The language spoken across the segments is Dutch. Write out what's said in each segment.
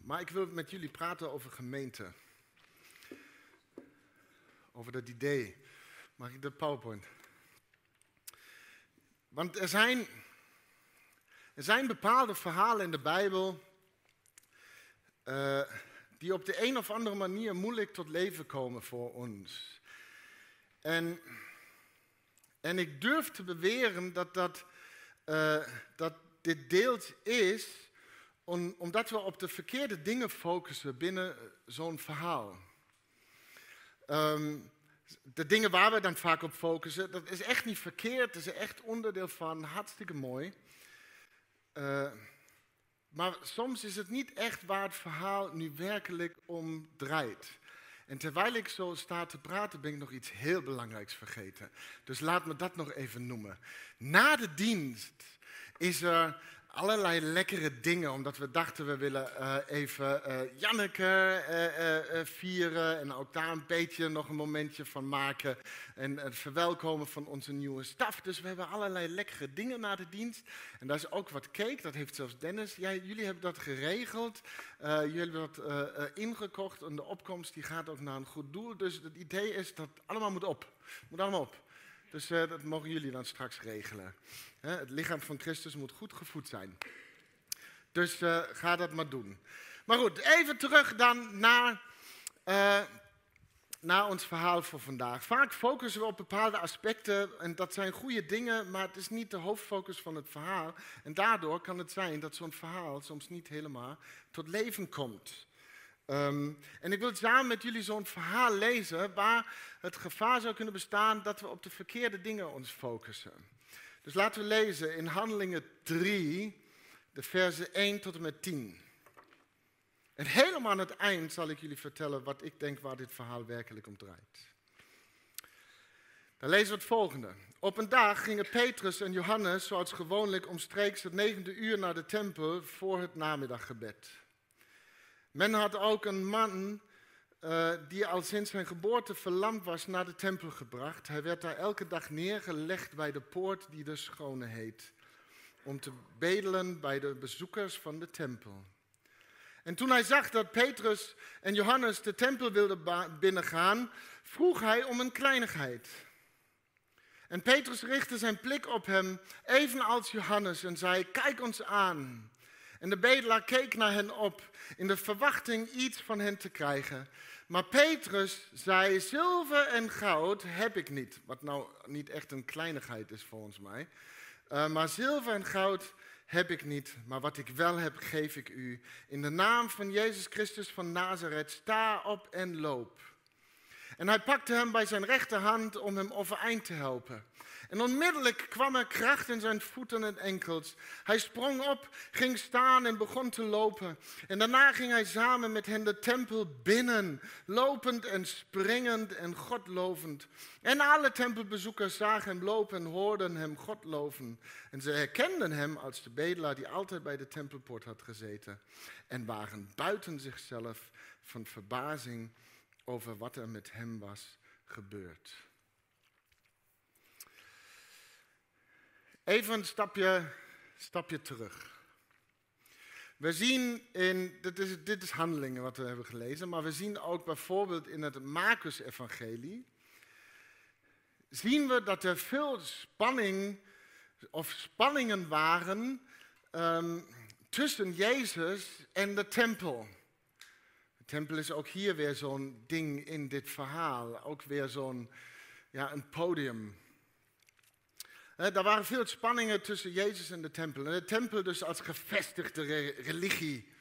Maar ik wil met jullie praten over gemeente. Over dat idee. Mag ik de PowerPoint? Want er zijn, er zijn bepaalde verhalen in de Bijbel. eh, die op de een of andere manier moeilijk tot leven komen voor ons. En, en ik durf te beweren dat, dat, eh, dat dit deelt is om- omdat we op de verkeerde dingen focussen binnen zo'n verhaal. Ehm, de dingen waar we dan vaak op focussen, dat is echt niet verkeerd, dat is echt onderdeel van, hartstikke mooi. Eh, maar soms is het niet echt waar het verhaal nu werkelijk om draait. En terwijl ik zo sta te praten, ben ik nog iets heel belangrijks vergeten. Dus laat me dat nog even noemen. Na de dienst is er allerlei lekkere dingen, omdat we dachten we willen eh, even eh Janneke eh, vieren en ook daar een beetje nog een momentje van maken en het verwelkomen van onze nieuwe staf. Dus we hebben allerlei lekkere dingen na de dienst. En daar is ook wat cake, dat heeft zelfs Dennis. Jij, jullie hebben dat geregeld, jullie hebben dat ingekocht en de opkomst die gaat ook naar een goed doel. Dus het idee is dat allemaal moet op, moet allemaal op. Dus eh, dat mogen jullie dan straks regelen. Hè, het lichaam van Christus moet goed gevoed zijn. Dus eh, ga dat maar doen. Maar goed, even terug dan naar, eh, naar ons verhaal voor vandaag. Vaak focussen we op bepaalde aspecten en dat zijn goede dingen, maar het is niet de hoofdfocus van het verhaal. En daardoor kan het zijn dat zo'n verhaal soms niet helemaal tot leven komt. Ehm, en ik wil samen met jullie zo'n verhaal lezen waar het gevaar zou kunnen bestaan dat we op de verkeerde dingen ons focussen. Dus laten we lezen in Handelingen 3, de versen 1 tot en met 10. En helemaal aan het eind zal ik jullie vertellen wat ik denk waar dit verhaal werkelijk om draait. Dan lezen we het volgende. Op een dag gingen Petrus en Johannes, zoals gewoonlijk, omstreeks het negende uur naar de tempel voor het namiddaggebed. Men had ook een man eh, die al sinds zijn geboorte verlamd was naar de tempel gebracht. Hij werd daar elke dag neergelegd bij de poort die de Schone heet, om te bedelen bij de bezoekers van de tempel. En toen hij zag dat Petrus en Johannes de tempel wilden binnengaan, vroeg hij om een kleinigheid. En Petrus richtte zijn blik op hem, evenals Johannes, en zei: Kijk ons aan. En de bedelaar keek naar hen op, in de verwachting iets van hen te krijgen. Maar Petrus zei: Zilver en goud heb ik niet. Wat nou niet echt een kleinigheid is volgens mij. Uh, maar zilver en goud heb ik niet. Maar wat ik wel heb, geef ik u. In de naam van Jezus Christus van Nazareth, sta op en loop. En hij pakte hem bij zijn rechterhand om hem overeind te helpen. En onmiddellijk kwam er kracht in zijn voeten en enkels. Hij sprong op, ging staan en begon te lopen. En daarna ging hij samen met hen de tempel binnen, lopend en springend en godlovend. En alle tempelbezoekers zagen hem lopen en hoorden hem God loven. En ze herkenden hem als de bedelaar die altijd bij de tempelpoort had gezeten. En waren buiten zichzelf van verbazing over wat er met hem was gebeurd. Even een stapje, stapje terug. We zien in, dit is, dit is handelingen wat we hebben gelezen, maar we zien ook bijvoorbeeld in het Marcus-evangelie, zien we dat er veel spanning of spanningen waren um, tussen Jezus en de tempel. Tempel is ook hier weer zo'n ding in dit verhaal, ook weer zo'n ja, een podium. Er waren veel spanningen tussen Jezus en de tempel. En de tempel dus als gevestigde re religie.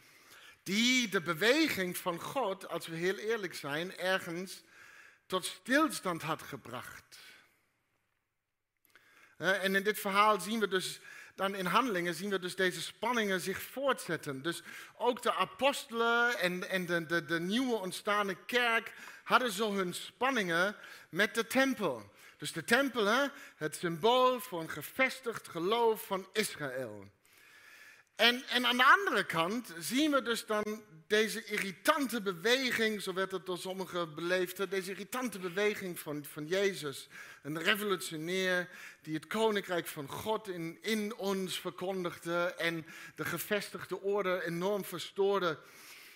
Die de beweging van God, als we heel eerlijk zijn, ergens tot stilstand had gebracht. En in dit verhaal zien we dus, dan in handelingen, zien we dus deze spanningen zich voortzetten. Dus ook de apostelen en, en de, de, de nieuwe ontstaande kerk hadden zo hun spanningen met de tempel. Dus de tempel, hè, het symbool voor een gevestigd geloof van Israël. En, en aan de andere kant zien we dus dan deze irritante beweging, zo werd het door sommigen beleefd, deze irritante beweging van, van Jezus. Een revolutionair die het koninkrijk van God in, in ons verkondigde en de gevestigde orde enorm verstoorde.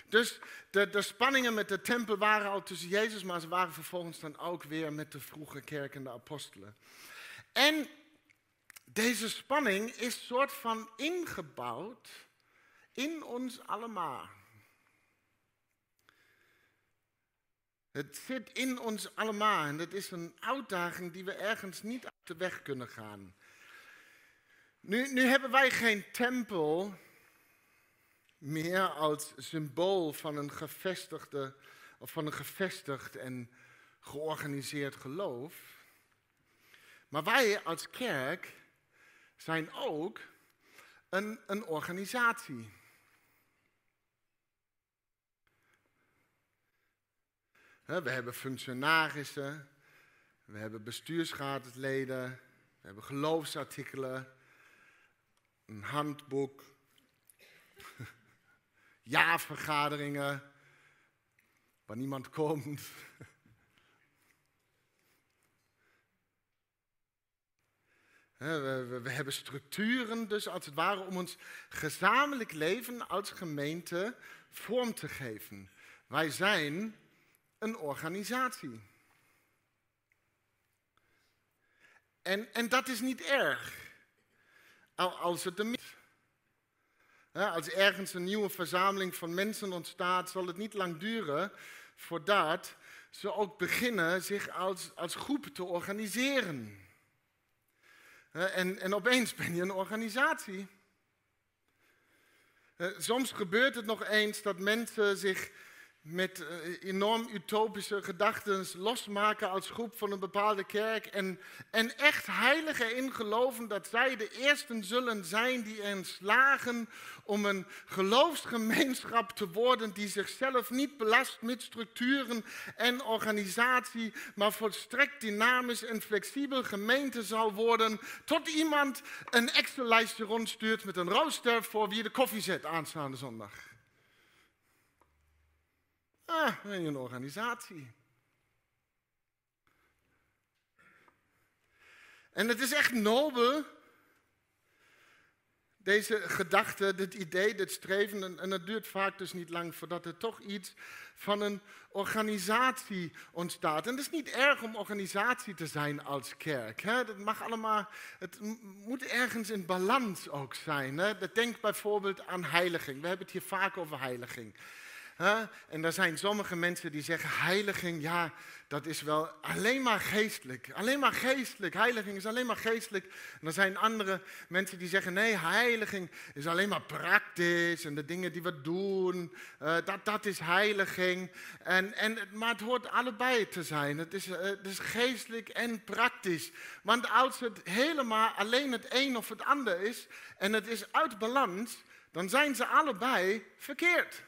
Dus de, de spanningen met de tempel waren al tussen Jezus, maar ze waren vervolgens dan ook weer met de vroege kerk en de apostelen. En deze spanning is soort van ingebouwd in ons allemaal. Het zit in ons allemaal en dat is een uitdaging die we ergens niet uit de weg kunnen gaan. Nu, nu hebben wij geen tempel meer als symbool van een gevestigde of van een gevestigd en georganiseerd geloof. Maar wij als kerk zijn ook een, een organisatie. We hebben functionarissen, we hebben bestuursraadsleden, we hebben geloofsartikelen, een handboek, jaarvergaderingen, waar niemand komt. We, hebben structuren dus als het ware om ons gezamenlijk leven als gemeente vorm te geven. Wij zijn een organisatie. En, en dat is niet erg. Als het een als ergens een nieuwe verzameling van mensen ontstaat, zal het niet lang duren voordat ze ook beginnen zich als, als groep te organiseren. En, en opeens ben je een organisatie. Soms gebeurt het nog eens dat mensen zich met eh, enorm utopische gedachten losmaken als groep van een bepaalde kerk en, en echt heilig erin geloven dat zij de eersten zullen zijn die erin slagen om een geloofsgemeenschap te worden die zichzelf niet belast met structuren en organisatie, maar volstrekt dynamisch en flexibel gemeente zal worden, tot iemand een Excel-lijstje rondstuurt met een rooster voor wie de koffie zet aanstaande zondag. Ah, een organisatie. En het is echt nobel, deze gedachte, dit idee, dit streven. En het duurt vaak dus niet lang voordat er toch iets van een organisatie ontstaat. En het is niet erg om organisatie te zijn als kerk. Dat mag allemaal, het moet ergens in balans ook zijn. Hè? Denk bijvoorbeeld aan heiliging. We hebben het hier vaak over heiliging. En er zijn sommige mensen die zeggen, heiliging, ja, dat is wel alleen maar geestelijk. Alleen maar geestelijk. Heiliging is alleen maar geestelijk. En er zijn andere mensen die zeggen, nee, heiliging is alleen maar praktisch. En de dingen die we doen, uh, dat, dat is heiliging. En, en, maar het hoort allebei te zijn. Het is, uh, het is geestelijk en praktisch. Want als het helemaal alleen het een of het ander is, en het is uit balans, dan zijn ze allebei verkeerd.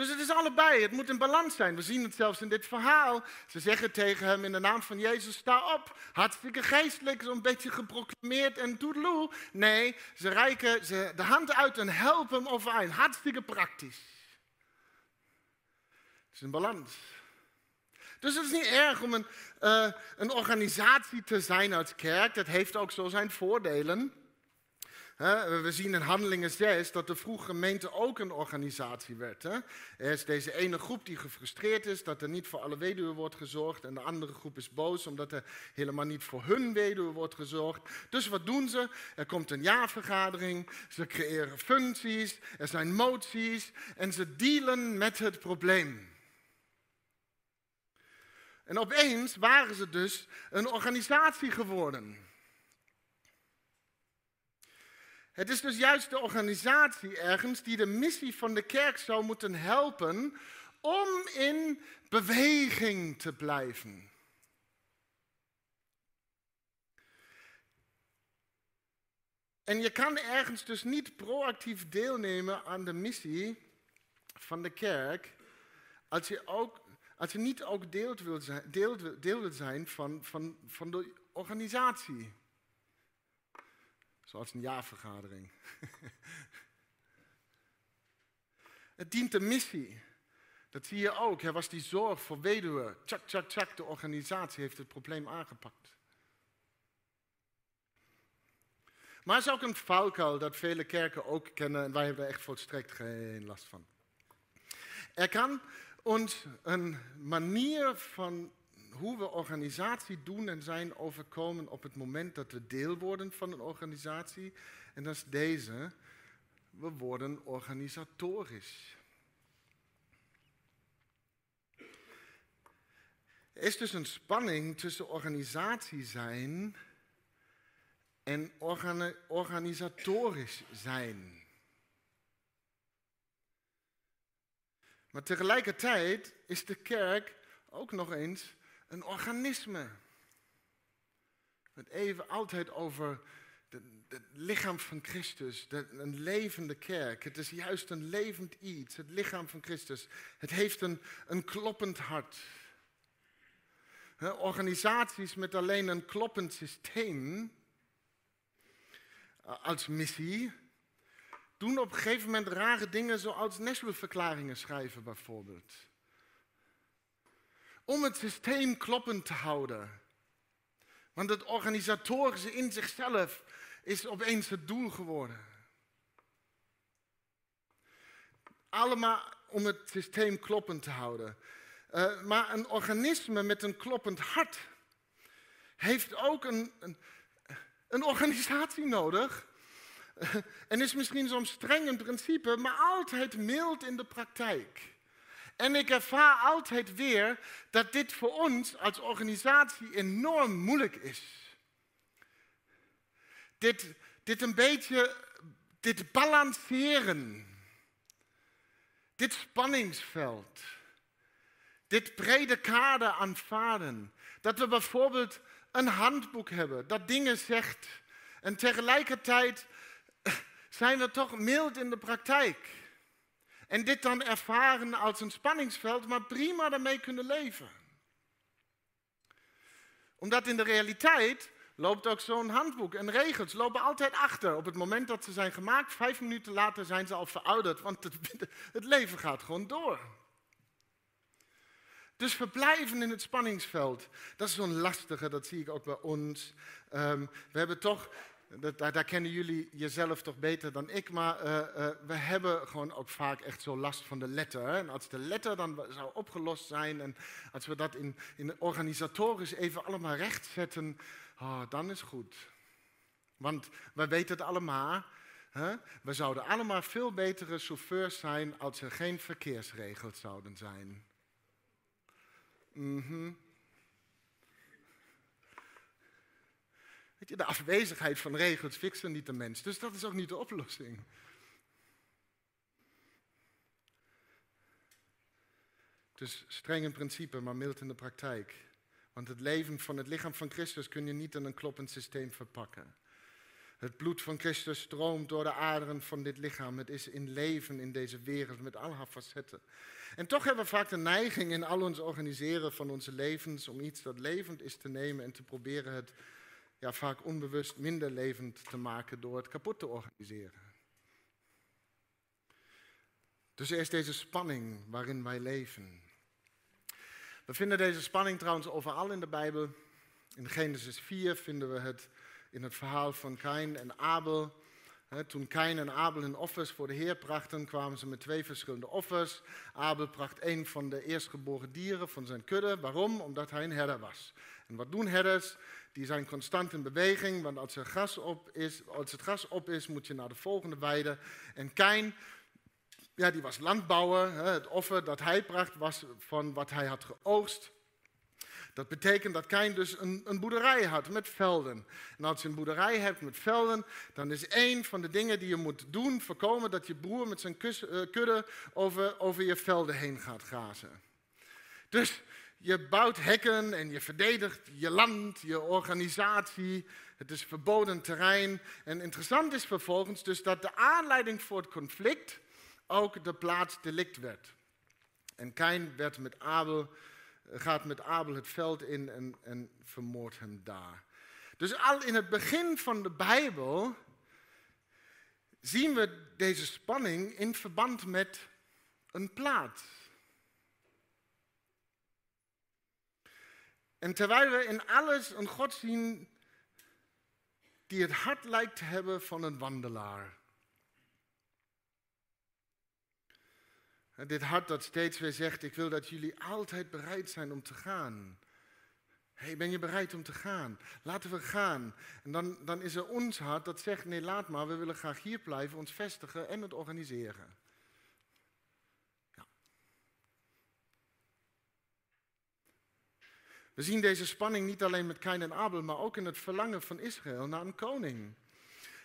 Dus het is allebei, het moet in balans zijn. We zien het zelfs in dit verhaal. Ze zeggen tegen hem in de naam van Jezus, sta op. Hartstikke geestelijk, zo'n beetje geproclameerd en toedeloe. Nee, ze reiken ze de hand uit en helpen hem overeind. Hartstikke praktisch. Het is een balans. Dus het is niet erg om een, uh, een organisatie te zijn als kerk. Dat heeft ook zo zijn voordelen. We zien in Handelingen 6 dat de vroege gemeente ook een organisatie werd. Er is deze ene groep die gefrustreerd is dat er niet voor alle weduwen wordt gezorgd. En de andere groep is boos omdat er helemaal niet voor hun weduwen wordt gezorgd. Dus wat doen ze? Er komt een jaarvergadering, ze creëren functies, er zijn moties en ze dealen met het probleem. En opeens waren ze dus een organisatie geworden. Het is dus juist de organisatie ergens die de missie van de kerk zou moeten helpen om in beweging te blijven. En je kan ergens dus niet proactief deelnemen aan de missie van de kerk als je, ook, als je niet ook deel wil zijn, deel, deel wil zijn van, van, van de organisatie. Zoals een jaarvergadering. het dient de missie. Dat zie je ook. Er was die zorg voor weduwen. Tjak, tjak, tjak. De organisatie heeft het probleem aangepakt. Maar het is ook een valkuil dat vele kerken ook kennen en wij hebben echt volstrekt geen last van. Er kan ons een manier van hoe we organisatie doen en zijn overkomen op het moment dat we deel worden van een organisatie. En dat is deze. We worden organisatorisch. Er is dus een spanning tussen organisatie zijn en organisatorisch zijn. Maar tegelijkertijd is de kerk ook nog eens een organisme. Het even altijd over het lichaam van Christus, een levende kerk. Het is juist een levend iets, het lichaam van Christus. Het heeft een, een kloppend hart. organisaties met alleen een kloppend systeem eh, als missie doen op een gegeven moment rare dingen zoals Nashville-verklaringen schrijven bijvoorbeeld. Om het systeem kloppend te houden. Want het organisatorische in zichzelf is opeens het doel geworden. Allemaal om het systeem kloppend te houden. Uh, maar een organisme met een kloppend hart heeft ook een, een, een organisatie nodig. En is misschien soms streng in principe, maar altijd mild in de praktijk. En ik ervaar altijd weer dat dit voor ons als organisatie enorm moeilijk is. Dit, dit een beetje, dit balanceren. Dit spanningsveld. Dit brede kader aanvaarden. Dat we bijvoorbeeld een handboek hebben dat dingen zegt. En tegelijkertijd zijn we toch mild in de praktijk. En dit dan ervaren als een spanningsveld, maar prima daarmee kunnen leven. Omdat in de realiteit loopt ook zo'n handboek en regels lopen altijd achter. Op het moment dat ze zijn gemaakt, vijf minuten later zijn ze al verouderd, want het, het leven gaat gewoon door. Dus verblijven in het spanningsveld, dat is zo'n lastige, dat zie ik ook bij ons. Um, we hebben toch dat, daar, kennen jullie jezelf toch beter dan ik, maar uh, uh, we hebben gewoon ook vaak echt zo last van de letter. En als de letter dan zou opgelost zijn en als we dat in, in organisatorisch even allemaal rechtzetten, oh, dan is goed. Want we weten het allemaal, hè? we zouden allemaal veel betere chauffeurs zijn als er geen verkeersregels zouden zijn. Mhm. Weet je, de afwezigheid van regels fixen niet de mens. Dus dat is ook niet de oplossing. Dus streng in principe, maar mild in de praktijk. Want het leven van het lichaam van Christus kun je niet in een kloppend systeem verpakken. Het bloed van Christus stroomt door de aderen van dit lichaam. Het is in leven in deze wereld met al haar facetten. En toch hebben we vaak de neiging in al ons organiseren van onze levens om iets dat levend is te nemen en te proberen het ja, vaak onbewust minder levend te maken door het kapot te organiseren. Dus er is deze spanning waarin wij leven. We vinden deze spanning trouwens overal in de Bijbel. In Genesis 4 vinden we het in het verhaal van Kain en Abel. Toen Kain en Abel hun offers voor de Heer brachten, kwamen ze met twee verschillende offers. Abel bracht een van de eerstgeboren dieren van zijn kudde. Waarom? Omdat hij een herder was. En wat doen herders? Die zijn constant in beweging, want als, er gras op is, als het gras op is, moet je naar de volgende weide. En Kain, ja, die was landbouwer. Het offer dat hij bracht was van wat hij had geoogst. Dat betekent dat Kain dus een, een, boerderij had met velden. En als je een boerderij hebt met velden, dan is één van de dingen die je moet doen voorkomen dat je broer met zijn uh, kudde over, over je velden heen gaat grazen. Dus je bouwt hekken en je verdedigt je land, je organisatie. Het is verboden terrein. En interessant is vervolgens dus dat de aanleiding voor het conflict ook de plaats delict werd. En Kain werd met Abel, gaat met Abel het veld in en, en vermoordt hem daar. Dus al in het begin van de Bijbel zien we deze spanning in verband met een plaats. En terwijl we in alles een God zien die het hart lijkt te hebben van een wandelaar. Dit hart dat steeds weer zegt, ik wil dat jullie altijd bereid zijn om te gaan. hey, ben je bereid om te gaan? Laten we gaan. En dan, dan is er ons hart dat zegt, nee laat maar, we willen graag hier blijven, ons vestigen en het organiseren. We zien deze spanning niet alleen met Kain en Abel, maar ook in het verlangen van Israël naar een koning.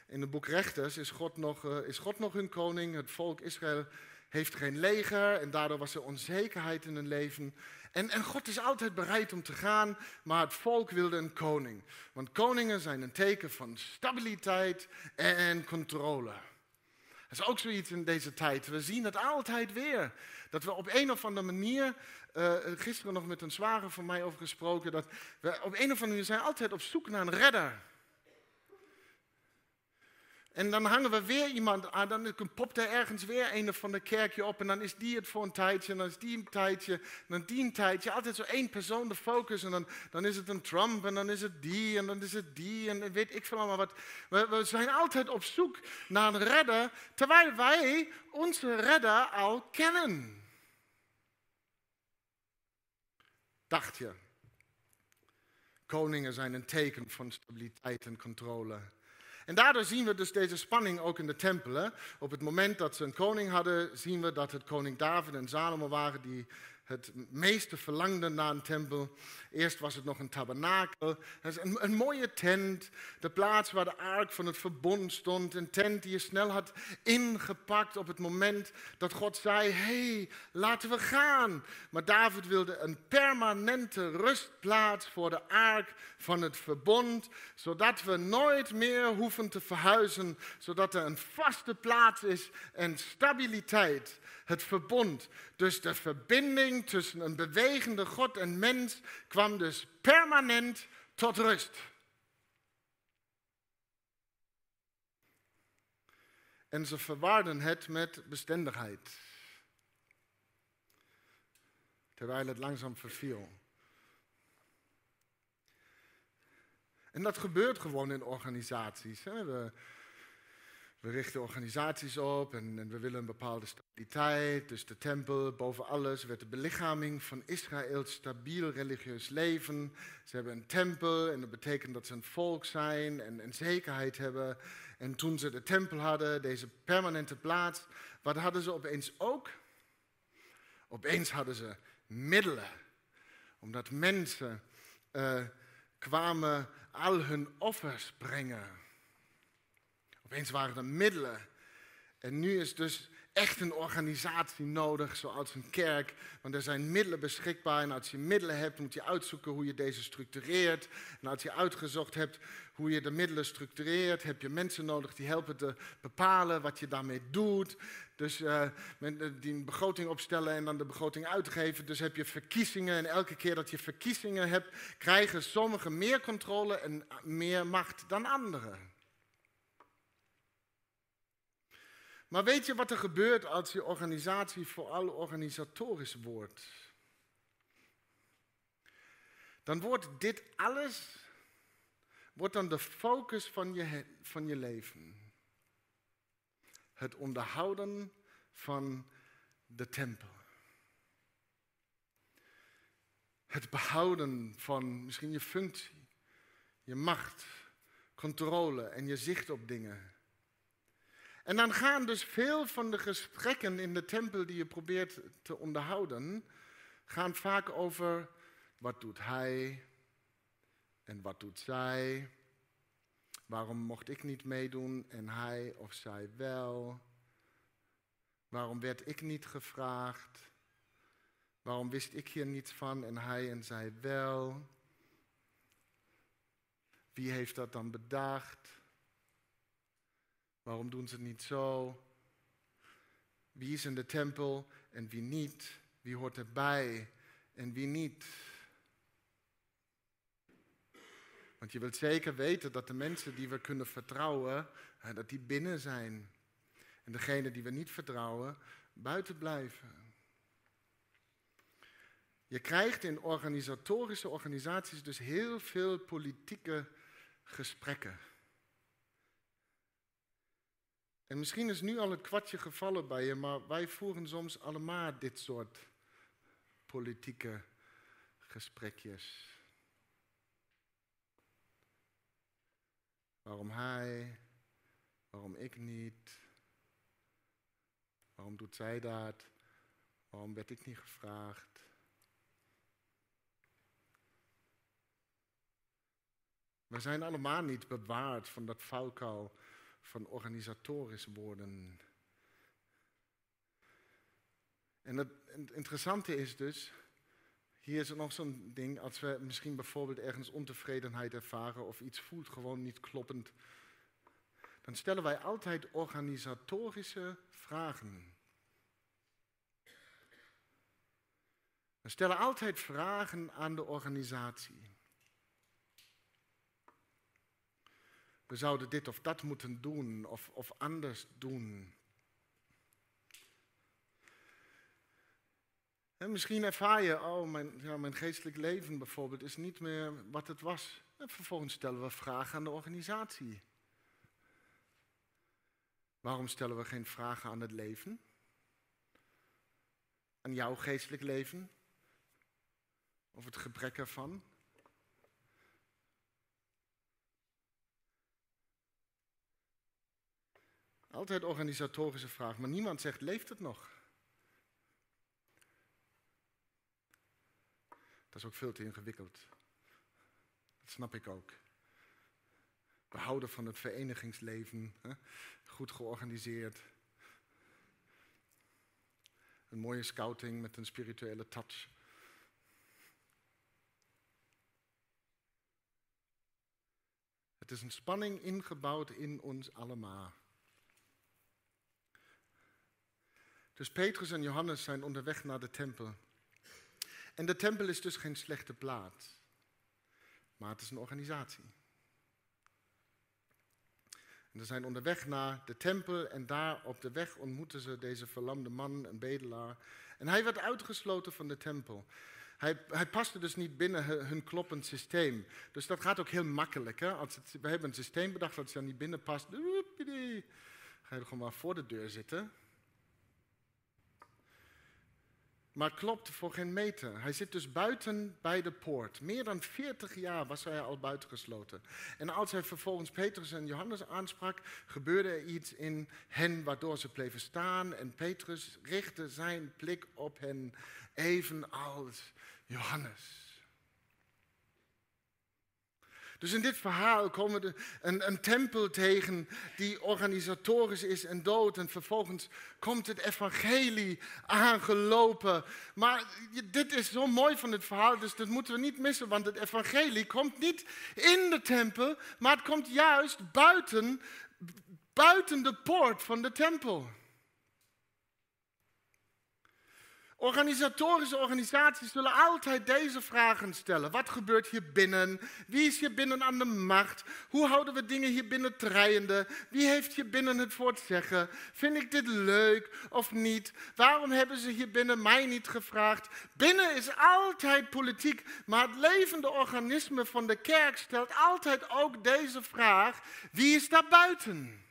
In het boek Rechters is God nog, uh, is God nog hun koning, het volk Israël heeft geen leger en daardoor was er onzekerheid in hun leven. En, en God is altijd bereid om te gaan, maar het volk wilde een koning. Want koningen zijn een teken van stabiliteit en controle. Dat is ook zoiets in deze tijd. We zien het altijd weer. Dat we op een of andere manier, uh, gisteren nog met een zwager van mij over gesproken, dat we op een of andere manier zijn altijd op zoek naar een redder. En dan hangen we weer iemand aan, dan popt er ergens weer een van de kerkje op en dan is die het voor een tijdje, en dan is die een tijdje, en dan die een tijdje. Altijd zo één persoon de focus en dan, dan is het een Trump en dan is het die en dan is het die en weet ik veel allemaal wat. We zijn altijd op zoek naar een redder, terwijl wij onze redder al kennen. Dacht je? Koningen zijn een teken van stabiliteit en controle. En daardoor zien we dus deze spanning ook in de tempelen. Op het moment dat ze een koning hadden, zien we dat het koning David en Salomo waren die het meeste verlangde naar een tempel. Eerst was het nog een tabernakel, een, een, mooie tent, de plaats waar de ark van het verbond stond. Een tent die je snel had ingepakt op het moment dat God zei, hey, laten we gaan. Maar David wilde een permanente rustplaats voor de ark van het verbond, zodat we nooit meer hoeven te verhuizen, zodat er een vaste plaats is en stabiliteit het verbond. Dus de verbinding tussen een bewegende God en mens kwam dus permanent tot rust. En ze verwaarden het met bestendigheid. Terwijl het langzaam verviel. En dat gebeurt gewoon in organisaties. Hè. We, we richten organisaties op en, en, we willen een bepaalde stabiliteit. Dus de tempel, boven alles, werd de belichaming van Israëls stabiel religieus leven. Ze hebben een tempel en dat betekent dat ze een volk zijn en, en zekerheid hebben. En toen ze de tempel hadden, deze permanente plaats, wat hadden ze opeens ook? Opeens hadden ze middelen. Omdat mensen uh, kwamen al hun offers brengen. Opeens waren er middelen. En nu is dus echt een organisatie nodig, zoals een kerk. Want er zijn middelen beschikbaar. En als je middelen hebt, moet je uitzoeken hoe je deze structureert. En als je uitgezocht hebt hoe je de middelen structureert, heb je mensen nodig die helpen te bepalen wat je daarmee doet. Dus uh, die een begroting opstellen en dan de begroting uitgeven. Dus heb je verkiezingen. En elke keer dat je verkiezingen hebt, krijgen sommigen meer controle en meer macht dan anderen. Maar weet je wat er gebeurt als je organisatie vooral organisatorisch wordt? Dan wordt dit alles wordt dan de focus van je, van je leven. Het onderhouden van de tempel. Het behouden van misschien je functie, je macht, controle en je zicht op dingen. En dan gaan dus veel van de gesprekken in de tempel die je probeert te onderhouden, gaan vaak over wat doet hij en wat doet zij. Waarom mocht ik niet meedoen en hij of zij wel? Waarom werd ik niet gevraagd? Waarom wist ik hier niets van en hij en zij wel? Wie heeft dat dan bedacht? Waarom doen ze het niet zo? Wie is in de tempel en wie niet? Wie hoort erbij en wie niet? Want je wilt zeker weten dat de mensen die we kunnen vertrouwen, dat die binnen zijn. En degene die we niet vertrouwen, buiten blijven. Je krijgt in organisatorische organisaties dus heel veel politieke gesprekken. En misschien is nu al het kwartje gevallen bij je, maar wij voeren soms allemaal dit soort politieke gesprekjes. Waarom hij? Waarom ik niet? Waarom doet zij dat? Waarom werd ik niet gevraagd? We zijn allemaal niet bewaard van dat valkuil van organisatorisch worden. En het interessante is dus, hier is er nog zo'n ding, als we misschien bijvoorbeeld ergens ontevredenheid ervaren of iets voelt gewoon niet kloppend, dan stellen wij altijd organisatorische vragen. We stellen altijd vragen aan de organisatie. We zouden dit of dat moeten doen of, of anders doen. En misschien ervaar je, oh, mijn, ja, mijn geestelijk leven bijvoorbeeld is niet meer wat het was. En vervolgens stellen we vragen aan de organisatie. Waarom stellen we geen vragen aan het leven? Aan jouw geestelijk leven? Of het gebrek ervan? Altijd organisatorische vraag, maar niemand zegt, leeft het nog? Dat is ook veel te ingewikkeld. Dat snap ik ook. We houden van het verenigingsleven, hè? goed georganiseerd. Een mooie scouting met een spirituele touch. Het is een spanning ingebouwd in ons allemaal. Dus Petrus en Johannes zijn onderweg naar de tempel. En de tempel is dus geen slechte plaats, maar het is een organisatie. En ze zijn onderweg naar de tempel en daar op de weg ontmoeten ze deze verlamde man, een bedelaar. En hij werd uitgesloten van de tempel. Hij, hij paste dus niet binnen hun kloppend systeem. Dus dat gaat ook heel makkelijk. Hè? Als we hebben een systeem bedacht dat ze er niet binnen past. Ga je er gewoon maar voor de deur zitten maar klopt voor geen meter. Hij zit dus buiten bij de poort. Meer dan 40 jaar was hij al buitengesloten. En als hij vervolgens Petrus en Johannes aansprak, gebeurde er iets in hen waardoor ze bleven staan. En Petrus richtte zijn blik op hen, evenals Johannes. Dus in dit verhaal komen we een, een, tempel tegen die organisatorisch is en dood. En vervolgens komt het evangelie aangelopen. Maar dit is zo mooi van dit verhaal, dus dat moeten we niet missen. Want het evangelie komt niet in de tempel, maar het komt juist buiten, buiten de poort van de tempel. Organisatorische organisaties zullen altijd deze vragen stellen. Wat gebeurt hier binnen? Wie is hier binnen aan de macht? Hoe houden we dingen hier binnen draaiende? Wie heeft hier binnen het voor zeggen? Vind ik dit leuk of niet? Waarom hebben ze hier binnen mij niet gevraagd? Binnen is altijd politiek, maar het levende organisme van de kerk stelt altijd ook deze vraag. Wie is daar buiten?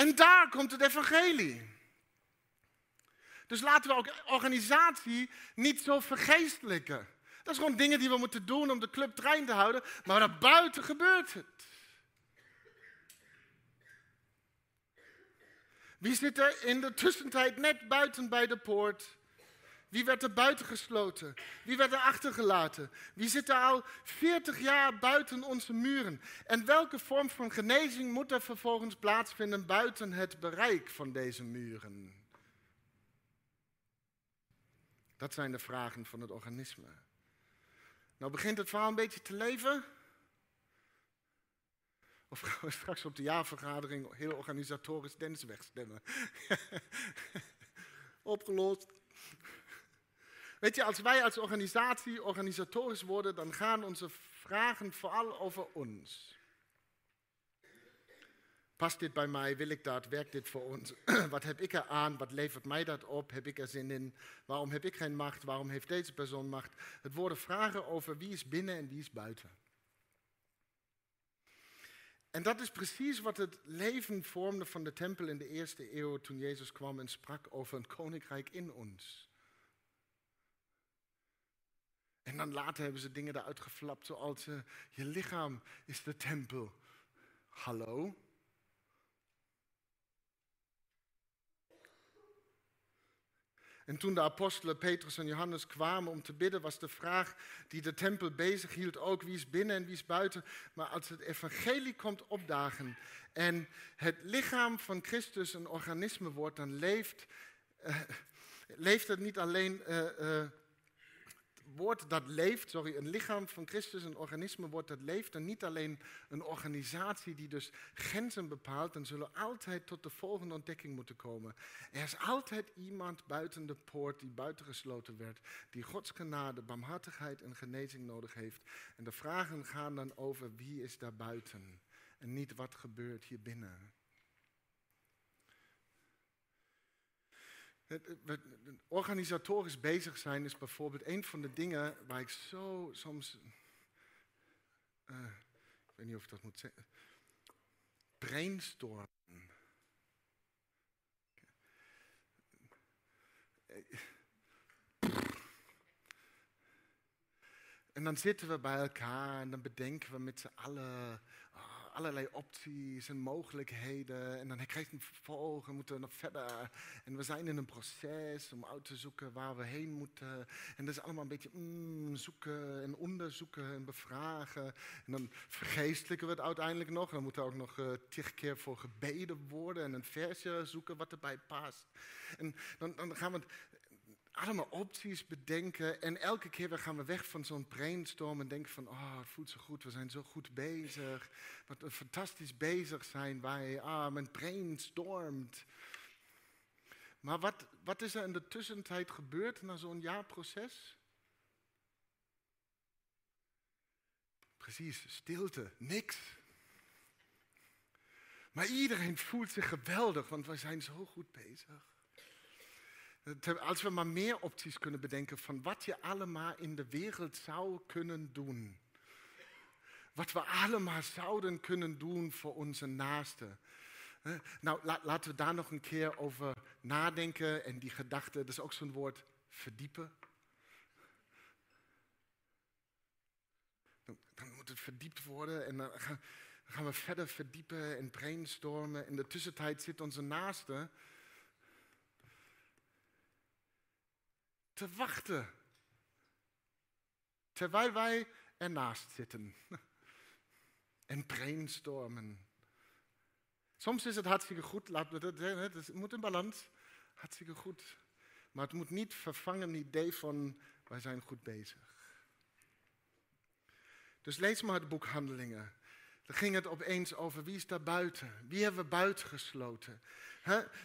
En daar komt het evangelie. Dus laten we ook organisatie niet zo vergeestelijken. Dat is gewoon dingen die we moeten doen om de club trein te houden, maar daarbuiten gebeurt het. Wie zit er in de tussentijd net buiten bij de poort? Wie werd er buiten gesloten? Wie werd er achtergelaten? Wie zit er al 40 jaar buiten onze muren? En welke vorm van genezing moet er vervolgens plaatsvinden buiten het bereik van deze muren? Dat zijn de vragen van het organisme. Nou begint het verhaal een beetje te leven. Of gaan we straks op de jaarvergadering heel organisatorisch Dennis wegstemmen? Opgelost. Weet je, als wij als organisatie organisatorisch worden, dan gaan onze vragen vooral over ons. Past dit bij mij? Wil ik dat? Werkt dit voor ons? Wat heb ik er aan? Wat levert mij dat op? Heb ik er zin in? Waarom heb ik geen macht? Waarom heeft deze persoon macht? Het worden vragen over wie is binnen en wie is buiten. En dat is precies wat het leven vormde van de tempel in de eerste eeuw toen Jezus kwam en sprak over een koninkrijk in ons. En dan later hebben ze dingen eruit geflapt zoals uh, je lichaam is de tempel. Hallo? En toen de apostelen Petrus en Johannes kwamen om te bidden, was de vraag die de tempel bezig hield ook wie is binnen en wie is buiten. Maar als het evangelie komt opdagen en het lichaam van Christus een organisme wordt, dan leeft, uh, leeft het niet alleen uh, woord dat leeft, sorry, een lichaam van Christus, een organisme wordt dat leeft en niet alleen een organisatie die dus grenzen bepaalt, dan zullen altijd tot de volgende ontdekking moeten komen. Er is altijd iemand buiten de poort die buitengesloten werd, die Gods genade, barmhartigheid en genezing nodig heeft. En de vragen gaan dan over wie is daar buiten en niet wat gebeurt hier binnen. Organisatorisch bezig zijn is bijvoorbeeld een van de dingen waar ik zo soms. Uh, ik weet niet of ik dat moet zeggen. Brainstormen. En dan zitten we bij elkaar en dan bedenken we met z'n allen allerlei opties en mogelijkheden. En dan krijgt een vervolg en moeten we nog verder. En we zijn in een proces om uit te zoeken waar we heen moeten. En dat is allemaal een beetje mm, zoeken en onderzoeken en bevragen. En dan vergeestelijken we het uiteindelijk nog. Dan moet er ook nog uh, keer voor gebeden worden en een versje zoeken wat erbij past. En dan, dan gaan we het allemaal opties bedenken. En elke keer gaan we weg van zo'n brainstorm en denken van, oh, het voelt zo goed, we zijn zo goed bezig. Wat we fantastisch bezig zijn, wij, ah, mijn brainstormt. Maar wat, wat is er in de tussentijd gebeurd na zo'n jaarproces? Precies, stilte, niks. Maar iedereen voelt zich geweldig, want wij zijn zo goed bezig. Als we maar meer opties kunnen bedenken van wat je allemaal in de wereld zou kunnen doen. Wat we allemaal zouden kunnen doen voor onze naasten. Nou, laten we daar nog een keer over nadenken. En die gedachte, dat is ook zo'n woord, verdiepen. Dan, moet het verdiept worden en dan gaan, dan gaan we verder verdiepen en brainstormen. In de tussentijd zit onze naaste te wachten. Terwijl wij ernaast zitten en brainstormen. Soms is het hartstikke goed, het moet in balans. Hartstikke goed. Maar het moet niet vervangen het idee van wij zijn goed bezig. Dus lees maar het boek Handelingen. Dan ging het opeens over wie is daar buiten? Wie hebben we buiten gesloten?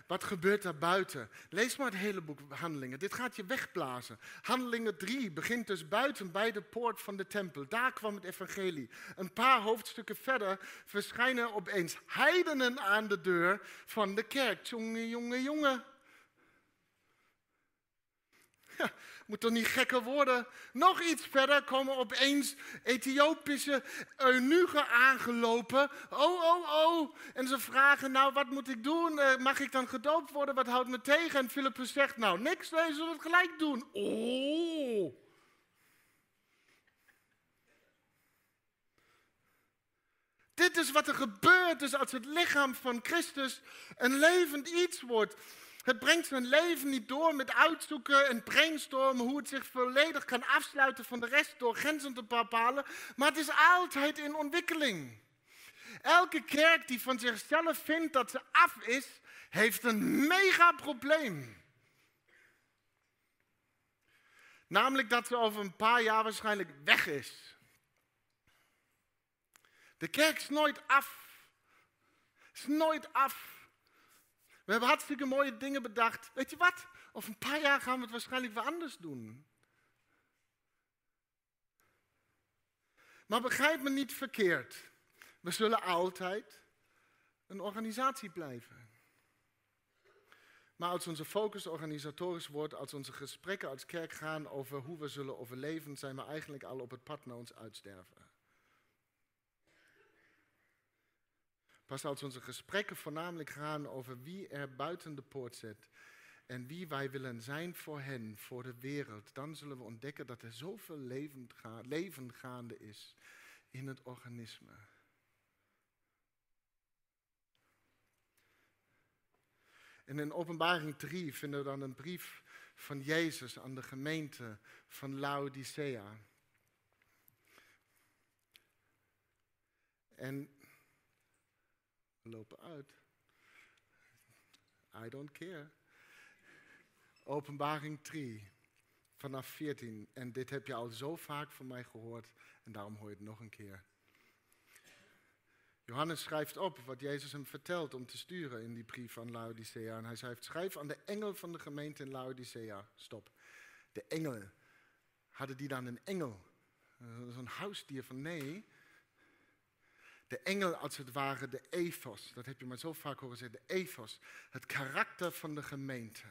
Wat gebeurt daar buiten? Lees maar het hele boek Handelingen. Dit gaat je wegblazen. Handelingen 3 begint dus buiten bij de poort van de tempel. Daar kwam het evangelie. Een paar hoofdstukken verder verschijnen opeens heidenen aan de deur van de kerk. Jonge, jonge, jonge. Moet toch niet gekker worden? Nog iets verder komen opeens Ethiopische eunuchen aangelopen. Oh, oh, oh. En ze vragen, nou, wat moet ik doen? Eh, mag ik dan gedoopt worden? Wat houdt me tegen? En Philippus zegt, nou, niks, wij zullen het gelijk doen. Oh. Dit is wat er gebeurt dus als het lichaam van Christus een levend iets wordt. Het brengt zijn leven niet door met uitzoeken en brainstormen hoe het zich volledig kan afsluiten van de rest door grenzen te bepalen, maar het is altijd in ontwikkeling. Elke kerk die van zichzelf vindt dat ze af is, heeft een mega probleem. Namelijk dat ze over een paar jaar waarschijnlijk weg is. De kerk is nooit af. Is nooit af. We hebben hartstikke mooie dingen bedacht. Weet je wat? Over een paar jaar gaan we het waarschijnlijk weer anders doen. Maar begrijp me niet verkeerd. We zullen altijd een organisatie blijven. Maar als onze focus organisatorisch wordt, als onze gesprekken als kerk gaan over hoe we zullen overleven, zijn we eigenlijk al op het pad naar ons uitsterven. Pas als onze gesprekken voornamelijk gaan over wie er buiten de poort zit en wie wij willen zijn voor hen, voor de wereld, dan zullen we ontdekken dat er zoveel leven gaande is in het organisme. En in Openbaring 3 vinden we dan een brief van Jezus aan de gemeente van Laodicea. En lopen uit. I don't care. Openbaring 3, vanaf 14. En dit heb je al zo vaak van mij gehoord en daarom hoor je het nog een keer. Johannes schrijft op wat Jezus hem vertelt om te sturen in die brief aan Laodicea. En hij schrijft, schrijf aan de engel van de gemeente in Laodicea. Stop. De engel. Hadden die dan een engel? Zo'n huisdier van nee. De engel als het ware de ethos. Dat heb je maar zo vaak horen zeggen. De ethos. Het karakter van de gemeente.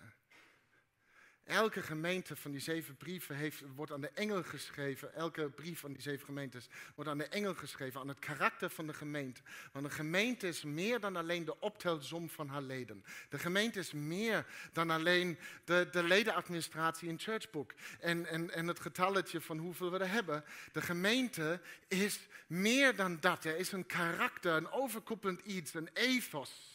Elke gemeente van die zeven brieven heeft, wordt aan de engel geschreven. Elke brief van die zeven gemeentes wordt aan de engel geschreven. Aan het karakter van de gemeente. Want een gemeente is meer dan alleen de optelsom van haar leden. De gemeente is meer dan alleen de, de ledenadministratie in Churchbook. En, en, en het getalletje van hoeveel we er hebben. De gemeente is meer dan dat. Er is een karakter, een overkoepelend iets, een ethos.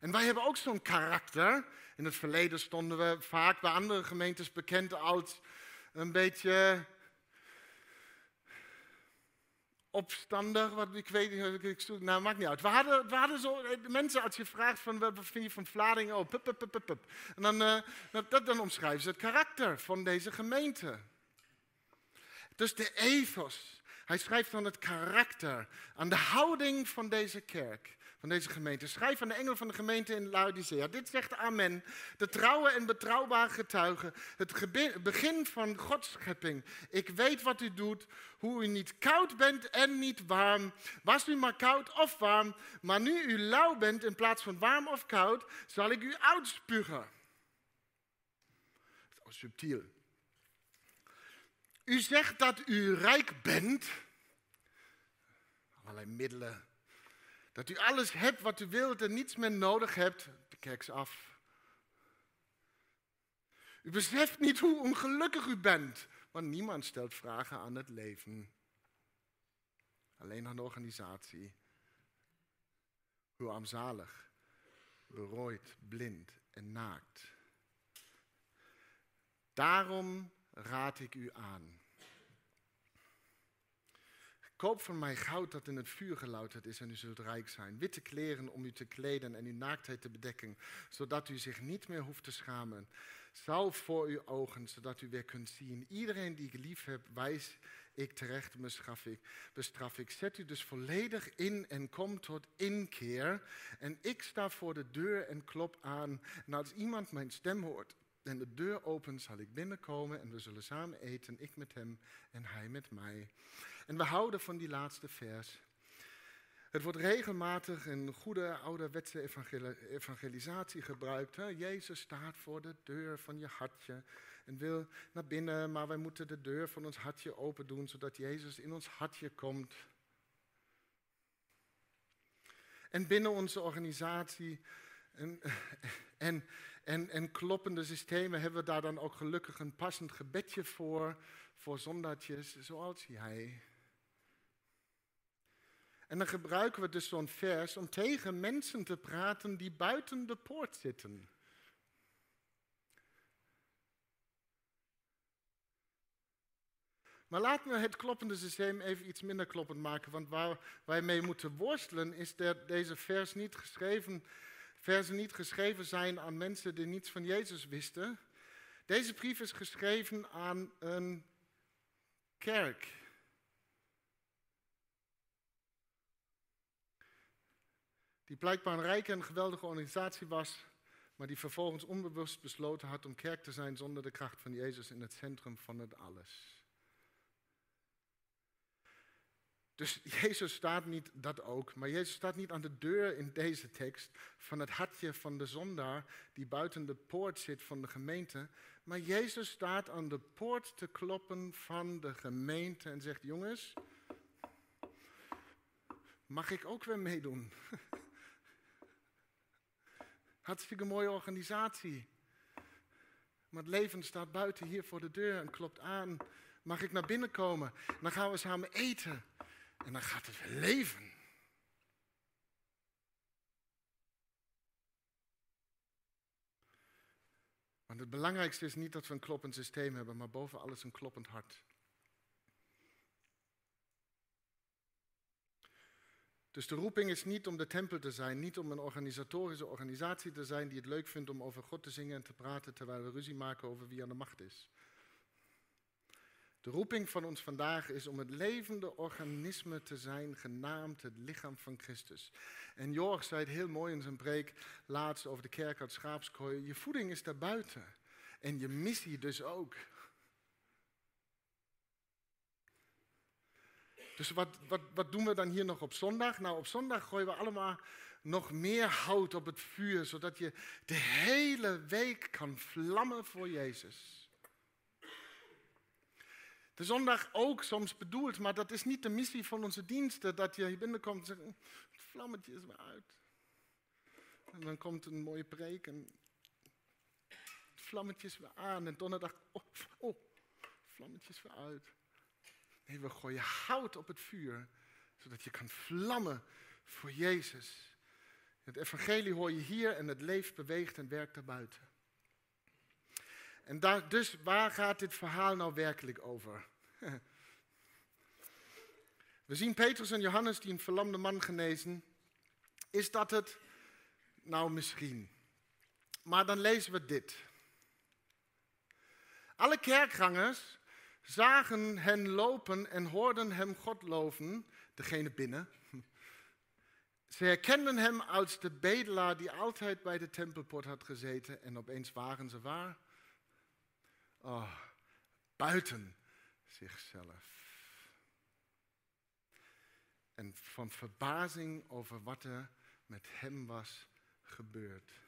En wij hebben ook zo'n karakter. In het verleden stonden we vaak bij andere gemeentes bekend als een beetje opstandig, wat ik weet niet, nou maakt niet uit. We hadden, we hadden zo, eh, mensen als je vraagt van wat vind je van Vlaardingen, oh, pup, pup, pup, pup. En dan, dat, dan omschrijven ze het karakter van deze gemeente. Dus de ethos, hij schrijft dan het karakter aan de houding van deze kerk van deze gemeente. Schrijf aan de engel van de gemeente in Laodicea. Dit zegt Amen, de trouwe en betrouwbare getuige, het begin van Gods schepping. Ik weet wat u doet, hoe u niet koud bent en niet warm. Was u maar koud of warm, maar nu u lauw bent in plaats van warm of koud, zal ik u uitspugen. Subtiel. U zegt dat u rijk bent. Allerlei middelen, dat u alles hebt wat u wilt en niets meer nodig hebt. Kijk eens af. U beseft niet hoe ongelukkig u bent, want niemand stelt vragen aan het leven. Alleen aan de organisatie. Hoe armzalig, berooid, blind en naakt. Daarom raad ik u aan. Koop van mij goud dat in het vuur gelouterd is en u zult rijk zijn. Witte kleren om u te kleden en uw naaktheid te bedekken, zodat u zich niet meer hoeft te schamen. Zalf voor uw ogen, zodat u weer kunt zien. Iedereen die ik lief heb, wijs ik terecht, bestraf ik, bestraf ik. Zet u dus volledig in en kom tot inkeer. En ik sta voor de deur en klop aan. En als iemand mijn stem hoort en de deur opent, zal ik binnenkomen en we zullen samen eten, ik met hem en hij met mij. En we houden van die laatste vers. Het wordt regelmatig in goede ouderwetse evangelisatie gebruikt. Jezus staat voor de deur van je hartje en wil naar binnen, maar wij moeten de deur van ons hartje open doen, zodat Jezus in ons hartje komt. En binnen onze organisatie en, en, en, en kloppende systemen hebben we daar dan ook gelukkig een passend gebedje voor, voor zondaartjes zoals jij. En dan gebruiken we dus zo'n vers om tegen mensen te praten die buiten de poort zitten. Maar laten we het kloppende systeem even iets minder kloppend maken. Want waar wij mee moeten worstelen is dat deze vers niet geschreven, versen niet geschreven zijn aan mensen die niets van Jezus wisten. Deze brief is geschreven aan een kerk. Die blijkbaar een rijke en geweldige organisatie was, maar die vervolgens onbewust besloten had om kerk te zijn zonder de kracht van Jezus in het centrum van het alles. Dus Jezus staat niet, dat ook, maar Jezus staat niet aan de deur in deze tekst van het hartje van de zondaar die buiten de poort zit van de gemeente. Maar Jezus staat aan de poort te kloppen van de gemeente en zegt, jongens, mag ik ook weer meedoen. Hartstikke mooie organisatie. Maar het leven staat buiten hier voor de deur en klopt aan. Mag ik naar binnen komen? Dan gaan we samen eten. En dan gaat het leven. Want het belangrijkste is niet dat we een kloppend systeem hebben, maar boven alles een kloppend hart. Dus de roeping is niet om de tempel te zijn, niet om een organisatorische organisatie te zijn die het leuk vindt om over God te zingen en te praten terwijl we ruzie maken over wie aan de macht is. De roeping van ons vandaag is om het levende organisme te zijn, genaamd het lichaam van Christus. En Jorg zei het heel mooi in zijn preek laatst over de kerk uit Schaapskooi. Je voeding is daarbuiten. En je missie dus ook. Dus wat, wat, wat doen we dan hier nog op zondag? Nou, op zondag gooien we allemaal nog meer hout op het vuur, zodat je de hele week kan vlammen voor Jezus. De zondag ook soms bedoeld, maar dat is niet de missie van onze diensten, dat je hier binnenkomt en zegt, het vlammetje is weer uit. En dan komt een mooie preek en het vlammetje is weer aan. En donderdag, oh, oh vlammetje is weer uit. Nee, we gooien hout op het vuur, zodat je kan vlammen voor Jezus. Het evangelie hoor je hier en het leeft, beweegt en werkt daarbuiten. En daar, dus waar gaat dit verhaal nou werkelijk over? We zien Petrus en Johannes die een verlamde man genezen. Is dat het? Nou, misschien. Maar dan lezen we dit. Alle kerkgangers zagen hen lopen en hoorden hem God loven, degene binnen. Ze herkenden hem als de bedelaar die altijd bij de tempelpoort had gezeten en opeens waren ze waar? Oh, buiten zichzelf. En van verbazing over wat er met hem was gebeurd.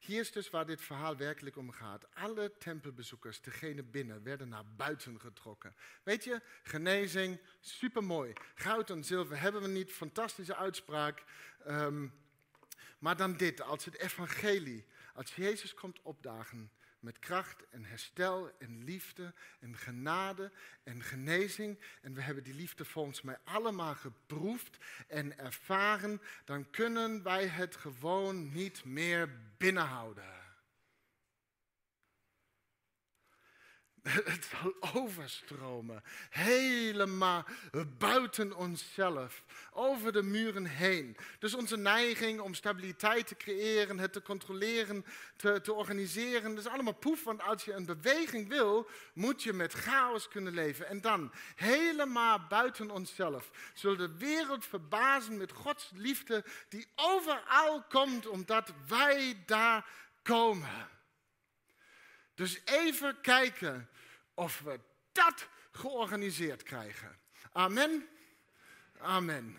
Hier is dus waar dit verhaal werkelijk om gaat. Alle tempelbezoekers, degene binnen, werden naar buiten getrokken. Weet je, genezing, supermooi. Goud en zilver hebben we niet, fantastische uitspraak. Ehm, maar dan dit, als het evangelie, als Jezus komt opdagen, met kracht en herstel en liefde en genade en genezing. En we hebben die liefde volgens mij allemaal geproefd en ervaren. Dan kunnen wij het gewoon niet meer binnenhouden. Het zal overstromen, helemaal buiten onszelf, over de muren heen. Dus onze neiging om stabiliteit te creëren, het te controleren, te, te organiseren, dat is allemaal poef. Want als je een beweging wil, moet je met chaos kunnen leven. En dan, helemaal buiten onszelf, zullen de wereld verbazen met Gods liefde die overal komt, omdat wij daar komen. Dus even kijken of we dat georganiseerd krijgen. Amen. Amen.